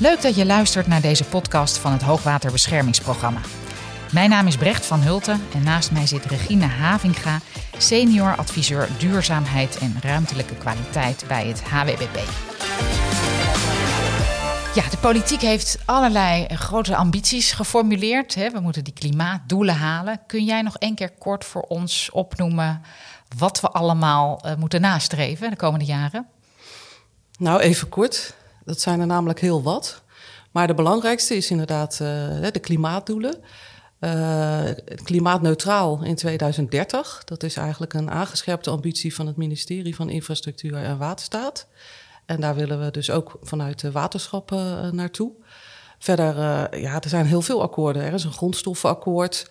Leuk dat je luistert naar deze podcast van het Hoogwaterbeschermingsprogramma. Mijn naam is Brecht van Hulten en naast mij zit Regine Havinga, senior adviseur duurzaamheid en ruimtelijke kwaliteit bij het HWBP. Ja, de politiek heeft allerlei grote ambities geformuleerd. We moeten die klimaatdoelen halen. Kun jij nog één keer kort voor ons opnoemen wat we allemaal uh, moeten nastreven de komende jaren? Nou, even kort. Dat zijn er namelijk heel wat. Maar de belangrijkste is inderdaad uh, de klimaatdoelen. Uh, klimaatneutraal in 2030. Dat is eigenlijk een aangescherpte ambitie van het ministerie van Infrastructuur en Waterstaat. En daar willen we dus ook vanuit de waterschappen uh, naartoe. Verder, uh, ja, er zijn heel veel akkoorden. Er is een grondstoffenakkoord.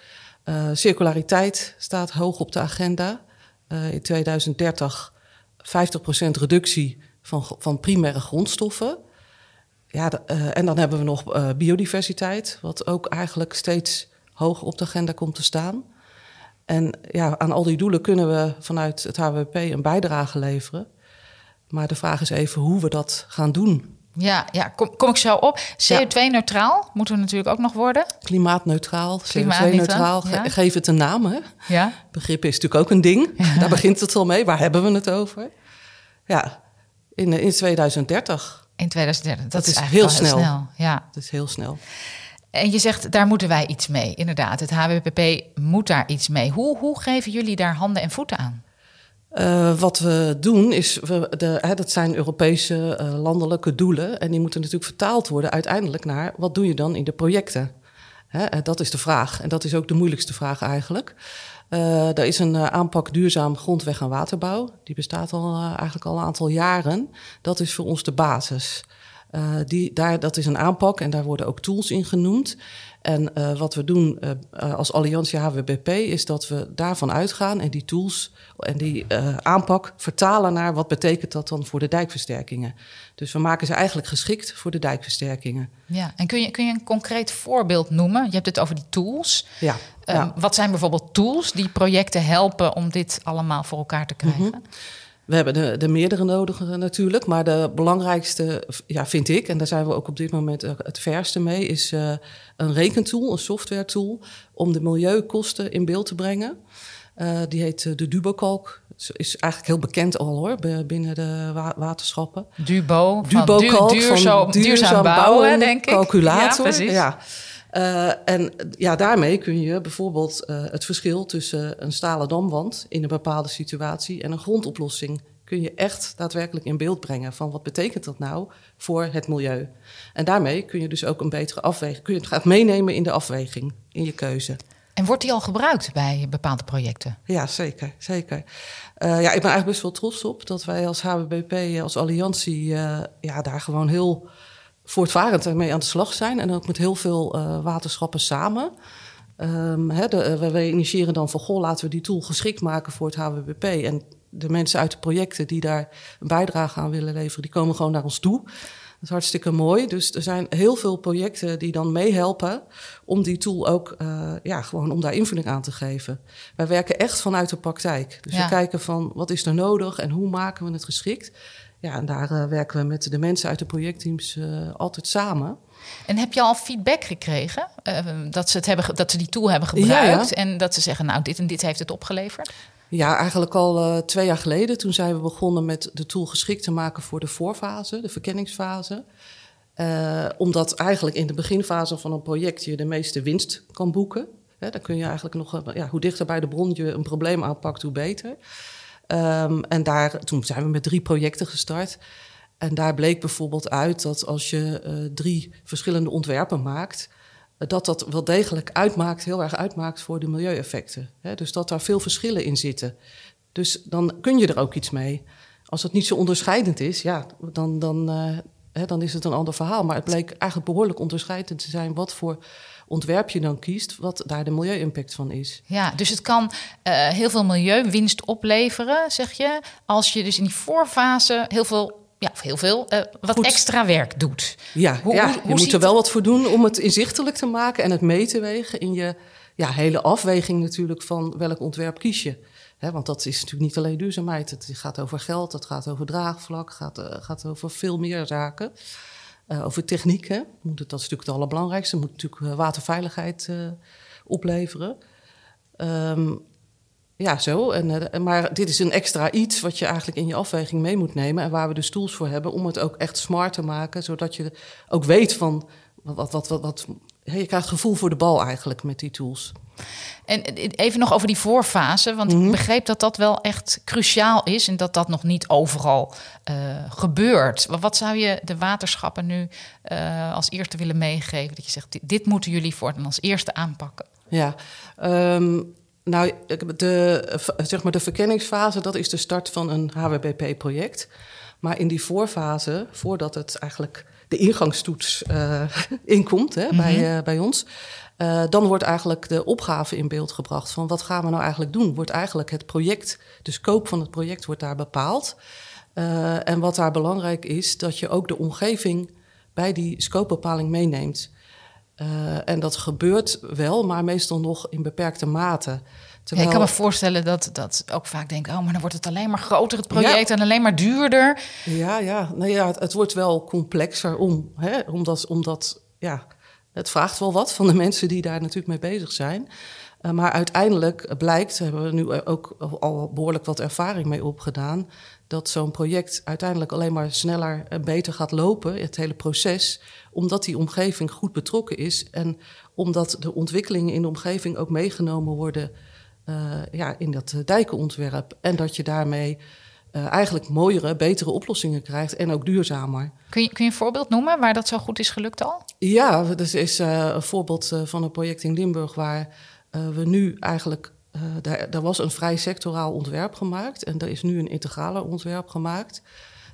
circulariteit staat hoog op de agenda. in 2030 50% reductie van, van primaire grondstoffen. Ja, uh, en dan hebben we nog uh, biodiversiteit, wat ook eigenlijk steeds hoger op de agenda komt te staan. En ja, aan al die doelen kunnen we vanuit het HWP een bijdrage leveren. Maar de vraag is even hoe we dat gaan doen. Ja, ja kom, kom ik zo op. CO2-neutraal moeten we natuurlijk ook nog worden. Klimaatneutraal, CO2-neutraal. Ja. Geef het een naam. Hè? Ja. Begrip is natuurlijk ook een ding. Ja. Daar begint het al mee. Waar hebben we het over? Ja, in, in 2030. In 2030, dat, dat is, heel snel. snel. Ja. Dat is heel snel. En je zegt, daar moeten wij iets mee. Inderdaad, het HWPP moet daar iets mee. Hoe, hoe geven jullie daar handen en voeten aan? Uh, wat we doen is, we, de, hè, dat zijn Europese uh, landelijke doelen. En die moeten natuurlijk vertaald worden uiteindelijk naar wat doe je dan in de projecten? Hè, dat is de vraag. En dat is ook de moeilijkste vraag eigenlijk. Uh, er is een uh, aanpak duurzaam grondweg- en waterbouw. Die bestaat al uh, eigenlijk al een aantal jaren. Dat is voor ons de basis. Die, daar, dat is een aanpak en daar worden ook tools in genoemd. En wat we doen als Alliantie HWBP is dat we daarvan uitgaan en die tools en die aanpak vertalen naar wat betekent dat dan voor de dijkversterkingen. Dus we maken ze eigenlijk geschikt voor de dijkversterkingen. Ja, en kun je, kun je een concreet voorbeeld noemen? Je hebt het over die tools. Ja. Wat zijn bijvoorbeeld tools die projecten helpen om dit allemaal voor elkaar te krijgen? Mm -hmm. We hebben de, de meerdere nodige natuurlijk, maar de belangrijkste, ja, vind ik, en daar zijn we ook op dit moment het verste mee, is uh, een rekentool, een software tool, om de milieukosten in beeld te brengen. Uh, die heet de Dubocalc is eigenlijk heel bekend al hoor, binnen de waterschappen. Dubo, Dubo du, duurzaam, duurzaam bouwen, bouwen, denk ik. Calculator. Ja, ja. Uh, en ja, daarmee kun je bijvoorbeeld uh, het verschil tussen een stalen damwand in een bepaalde situatie en een grondoplossing kun je echt daadwerkelijk in beeld brengen van wat betekent dat nou voor het milieu. En daarmee kun je dus ook een betere afweging, kun je het gaat meenemen in de afweging, in je keuze. En wordt die al gebruikt bij bepaalde projecten? Ja, zeker. zeker. Uh, ja, ik ben eigenlijk best wel trots op dat wij als HWBP, als alliantie, uh, ja, daar gewoon heel voortvarend mee aan de slag zijn. En ook met heel veel uh, waterschappen samen. Um, we, initiëren dan van, goh, laten we die tool geschikt maken voor het HWBP. En de mensen uit de projecten die daar een bijdrage aan willen leveren, die komen gewoon naar ons toe is hartstikke mooi. Dus er zijn heel veel projecten die dan meehelpen om die tool ook, uh, ja, gewoon om daar invulling aan te geven. Wij werken echt vanuit de praktijk. Dus ja. we kijken van wat is er nodig en hoe maken we het geschikt. Ja, en daar uh, werken we met de mensen uit de projectteams uh, altijd samen. En heb je al feedback gekregen dat, ze het hebben, dat ze die tool hebben gebruikt ja, ja. en dat ze zeggen, nou, dit en dit heeft het opgeleverd? Ja, eigenlijk al uh, twee jaar geleden. Toen zijn we begonnen met de tool geschikt te maken voor de voorfase, de verkenningsfase. Uh, omdat eigenlijk in de beginfase van een project je de meeste winst kan boeken. Dan kun je eigenlijk nog, ja, hoe dichter bij de bron je een probleem aanpakt, hoe beter. Um, en daar, toen zijn we met drie projecten gestart. En daar bleek bijvoorbeeld uit dat als je drie verschillende ontwerpen maakt, dat dat wel degelijk uitmaakt, heel erg uitmaakt voor de milieueffecten. Dus dat daar veel verschillen in zitten. Dus dan kun je er ook iets mee. Als het niet zo onderscheidend is, ja, dan, dan, uh, dan is het een ander verhaal. Maar het bleek eigenlijk behoorlijk onderscheidend te zijn wat voor ontwerp je dan kiest, wat daar de milieu-impact van is. Ja, dus het kan uh, heel veel milieuwinst opleveren, zeg je, als je dus in die voorfase heel veel ja, heel veel, uh, wat Goed. extra werk doet. Ja, hoe, ja hoe, je moet er wel wat voor doen om het inzichtelijk te maken en het mee te wegen in je ja, hele afweging natuurlijk van welk ontwerp kies je. He, want dat is natuurlijk niet alleen duurzaamheid. Het gaat over geld, het gaat over draagvlak, het gaat, uh, gaat over veel meer zaken. over techniek. Hè. Moet het, dat is natuurlijk het allerbelangrijkste. Moet natuurlijk waterveiligheid opleveren. Ehm, ja, zo. En, maar dit is een extra iets wat je eigenlijk in je afweging mee moet nemen. En waar we dus tools voor hebben om het ook echt smart te maken. Zodat je ook weet van wat, wat, wat, wat, je krijgt gevoel voor de bal eigenlijk met die tools. En even nog over die voorfase, want ik mhm. begreep dat dat wel echt cruciaal is en dat dat nog niet overal uh, gebeurt. Wat zou je de waterschappen nu uh, als eerste willen meegeven? Dat je zegt, dit, moeten jullie voor als eerste aanpakken. Ja, um, nou, de, zeg maar de verkenningsfase, dat is de start van een HWBP-project. Maar in die voorfase, voordat het eigenlijk de ingangstoets uh, inkomt hè, bij, uh, bij ons. Uh, dan wordt eigenlijk de opgave in beeld gebracht van wat gaan we nou eigenlijk doen? Wordt eigenlijk het project, de scope van het project wordt daar bepaald. en wat daar belangrijk is, dat je ook de omgeving bij die scopebepaling meeneemt. En dat gebeurt wel, maar meestal nog in beperkte mate. Terwijl... ik kan me voorstellen dat dat ook vaak denken: oh, maar dan wordt het alleen maar groter, het project, en alleen maar duurder. Ja, ja. Nou ja, het, het wordt wel complexer om, hè, omdat, omdat ja, het vraagt wel wat van de mensen die daar natuurlijk mee bezig zijn. Uh, maar uiteindelijk blijkt, hebben we nu ook al behoorlijk wat ervaring mee opgedaan, dat zo'n project uiteindelijk alleen maar sneller en beter gaat lopen, het hele proces, omdat die omgeving goed betrokken is en omdat de ontwikkelingen in de omgeving ook meegenomen worden uh, ja, in dat dijkenontwerp. En dat je daarmee uh, eigenlijk mooiere, betere oplossingen krijgt en ook duurzamer. Kun je, kun je een voorbeeld noemen waar dat zo goed is gelukt al? Ja, dat is uh, een voorbeeld van een project in Limburg waar we nu eigenlijk. Daar, daar was een vrij sectoraal ontwerp gemaakt en er is nu een integraler ontwerp gemaakt.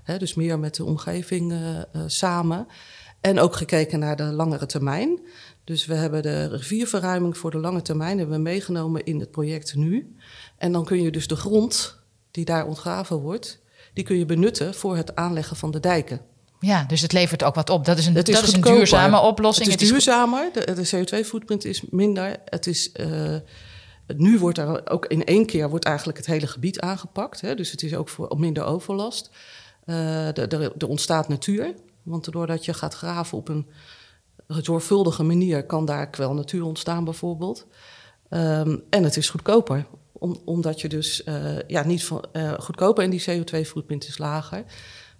Hè, dus meer met de omgeving samen. En ook gekeken naar de langere termijn. Dus we hebben de rivierverruiming voor de lange termijn hebben we meegenomen in het project nu. En dan kun je dus de grond die daar ontgraven wordt, die kun je benutten voor het aanleggen van de dijken. Ja, dus het levert ook wat op. Dat is een, dat is een duurzame oplossing. Het is duurzamer, de, de CO2-footprint is minder. Het is, nu wordt er ook in één keer wordt eigenlijk het hele gebied aangepakt. Hè, dus het is ook voor minder overlast. Uh, er ontstaat natuur. Want doordat je gaat graven op een zorgvuldige manier kan daar kwel natuur ontstaan bijvoorbeeld. Um, en het is goedkoper, om, omdat je dus uh, ja, niet van, uh, goedkoper en die CO2-footprint is lager.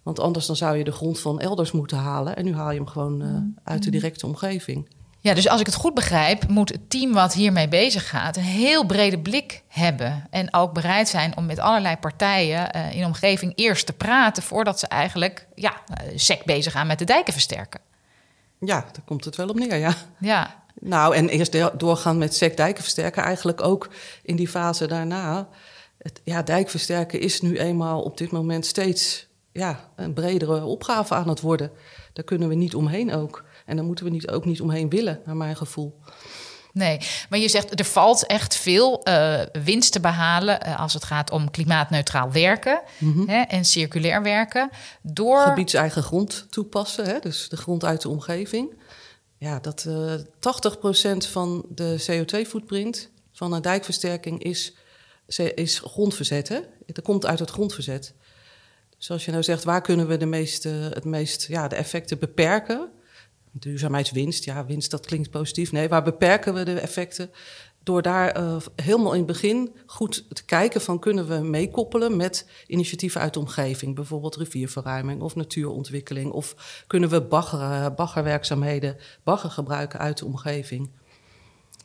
Want anders dan zou je de grond van elders moeten halen. En nu haal je hem gewoon uh, uit de directe omgeving. Ja, dus als ik het goed begrijp, moet het team wat hiermee bezig gaat een heel brede blik hebben. En ook bereid zijn om met allerlei partijen in de omgeving eerst te praten voordat ze eigenlijk ja, sec bezig gaan met de dijken versterken. Ja, daar komt het wel op neer, ja. Ja. Nou, en eerst doorgaan met SEC dijkenversterken, eigenlijk ook in die fase daarna. Het, ja, dijkversterken is nu eenmaal op dit moment steeds ja, een bredere opgave aan het worden. Daar kunnen we niet omheen ook. En daar moeten we niet, ook niet omheen willen, naar mijn gevoel. Nee, maar je zegt er valt echt veel uh, winst te behalen uh, als het gaat om klimaatneutraal werken mm-hmm. hè, en circulair werken. Door gebiedseigen grond toepassen, hè, dus de grond uit de omgeving. Ja, dat uh, eh, 80% van de CO2-footprint van een dijkversterking is, is grondverzet. Hè? Dat komt uit het grondverzet. Dus als je nou zegt, waar kunnen we de meeste, het meest, ja, de effecten beperken? Duurzaamheidswinst, ja, winst dat klinkt positief. Nee, waar beperken we de effecten? Door daar uh, helemaal in het begin goed te kijken van kunnen we meekoppelen met initiatieven uit de omgeving. Bijvoorbeeld rivierverruiming of natuurontwikkeling. Of kunnen we bagger, baggerwerkzaamheden, bagger gebruiken uit de omgeving.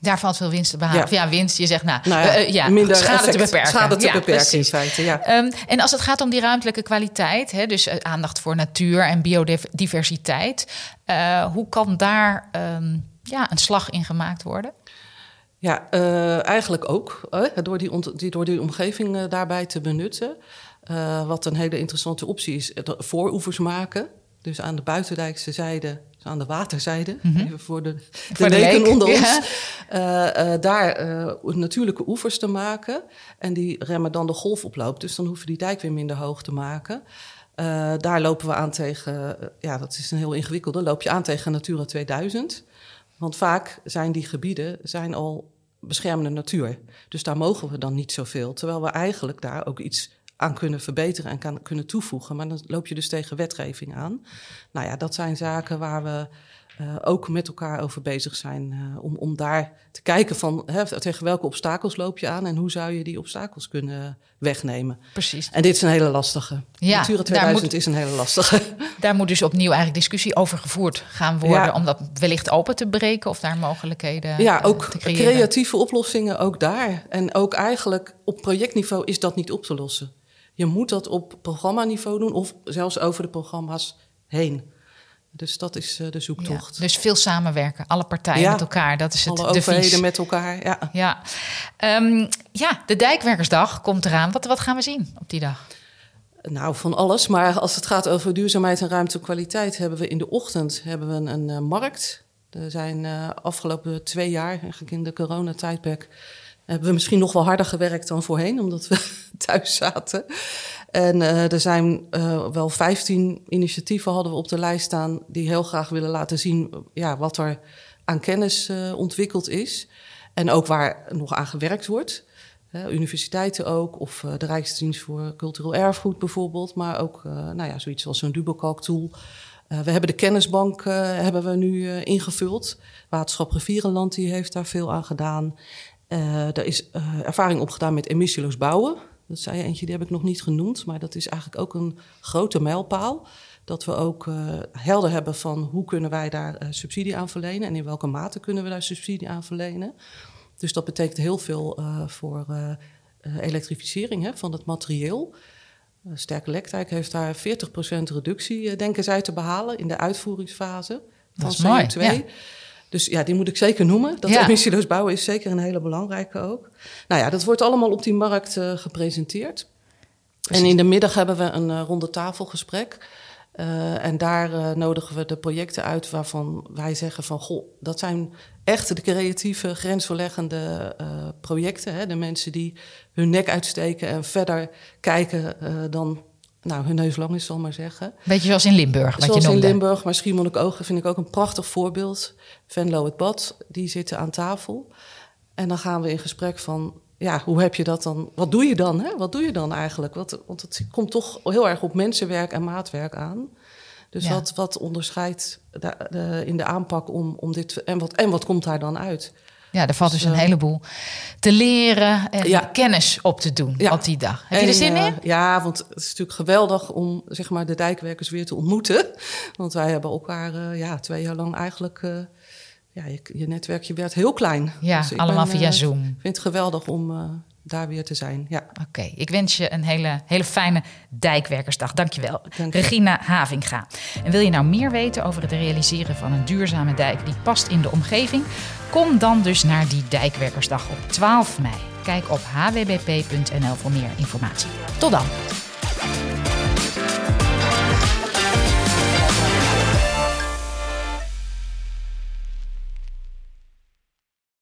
Daar valt veel winst te behalen. Ja, ja winst. Je zegt, nou, nou ja, uh, ja, minder schade effect, te beperken. Schade te ja, beperken in feite, ja. Um, en als het gaat om die ruimtelijke kwaliteit, hè, dus uh, aandacht voor natuur en biodiversiteit, uh, hoe kan daar um, ja, een slag in gemaakt worden? Ja, eigenlijk ook. door, die die, door die omgeving daarbij te benutten. wat een hele interessante optie is, vooroevers maken. Dus aan de buitendijkse zijde aan de waterzijde, mm -hmm. even voor de, de, voor de leken onder ons, daar uh, natuurlijke oevers te maken. En die remmen dan de golfoploop. Dus dan hoeven die dijk weer minder hoog te maken. daar lopen we aan tegen, ja, dat is een heel ingewikkelde, loop je aan tegen Natura 2000. Want vaak zijn die gebieden zijn al beschermende natuur. Dus daar mogen we dan niet zoveel. Terwijl we eigenlijk daar ook iets aan kunnen verbeteren en kan, kunnen toevoegen. Maar dan loop je dus tegen wetgeving aan. Nou ja, dat zijn zaken waar we uh, ook met elkaar over bezig zijn. Uh, om, om daar te kijken van hè, tegen welke obstakels loop je aan en hoe zou je die obstakels kunnen wegnemen. Precies. En dit is een hele lastige. Ja, Natura 2000 moet, is een hele lastige. Daar moet dus opnieuw eigenlijk discussie over gevoerd gaan worden. Ja. Om dat wellicht open te breken of daar mogelijkheden ja, ook te creëren. creatieve oplossingen ook daar. En ook eigenlijk op projectniveau is dat niet op te lossen. Je moet dat op programmaniveau doen of zelfs over de programma's heen. Dus dat is uh, de zoektocht. Ja, dus veel samenwerken, alle partijen ja, met elkaar. Dat is het alle overheden met elkaar, ja. Ja. Um, ja, de Dijkwerkersdag komt eraan. Wat, wat gaan we zien op die dag? Nou, van alles. Maar als het gaat over duurzaamheid en ruimtekwaliteit... hebben we in de ochtend hebben we een, een uh, markt. Er zijn uh, afgelopen twee jaar, eigenlijk in de coronatijdperk hebben we misschien nog wel harder gewerkt dan voorheen, omdat we thuis zaten. En uh, er zijn uh, wel 15 initiatieven hadden we op de lijst staan die heel graag willen laten zien ja, wat er aan kennis ontwikkeld is. En ook waar nog aan gewerkt wordt. universiteiten ook, of de Rijksdienst voor Cultureel Erfgoed bijvoorbeeld. Maar ook nou ja, zoiets als zo'n Dubelkalk-tool. we hebben de kennisbank hebben we nu ingevuld. Waterschap Rivierenland die heeft daar veel aan gedaan. er is ervaring opgedaan met emissieloos bouwen. Dat zei eentje, die heb ik nog niet genoemd, maar dat is eigenlijk ook een grote mijlpaal. Dat we ook uh, helder hebben van hoe kunnen wij daar uh, subsidie aan verlenen en in welke mate kunnen we daar subsidie aan verlenen. Dus dat betekent heel veel uh, voor elektrificering hè, van het materieel. Sterke Electrijk heeft daar 40% reductie, denken zij, te behalen in de uitvoeringsfase van CO2. Mooi, ja. Dus ja, die moet ik zeker noemen. Dat ja. emissieloos bouwen is zeker een hele belangrijke ook. Nou ja, dat wordt allemaal op die markt uh, gepresenteerd. En in de middag hebben we een uh, ronde tafelgesprek. Uh, en daar nodigen we de projecten uit waarvan wij zeggen van... goh, dat zijn echt de creatieve, grensverleggende projecten. Hè? De mensen die hun nek uitsteken en verder kijken dan nou, hun neus lang is, zal maar zeggen. Beetje zoals in Limburg, wat zoals je in Limburg, maar Schiermonnikoog vind ik ook een prachtig voorbeeld. Venlo het Bad, die zitten aan tafel. En dan gaan we in gesprek van, ja, hoe heb je dat dan? Wat doe je dan? Hè? Wat doe je dan eigenlijk? Wat, want het komt toch heel erg op mensenwerk en maatwerk aan. Dus wat, wat onderscheidt de, de, in de aanpak om, om dit... En wat, en wat komt daar dan uit? Ja, er valt dus, dus een heleboel te leren en kennis op te doen op die dag. Heb je er zin in? Ja, want het is natuurlijk geweldig om zeg maar, de dijkwerkers weer te ontmoeten. Want wij hebben elkaar uh, ja, twee jaar lang eigenlijk... Ja, je, je, netwerkje werd heel klein. Ja, dus allemaal via Zoom. Ik vind het geweldig om daar weer te zijn. Ja. Oké, ik wens je een hele, hele fijne dijkwerkersdag. Dankjewel, Dank je. Regina Havinga. En wil je nou meer weten over het realiseren van een duurzame dijk die past in de omgeving? Kom dan dus naar die dijkwerkersdag op 12 mei. Kijk op hwbp.nl voor meer informatie. Tot dan!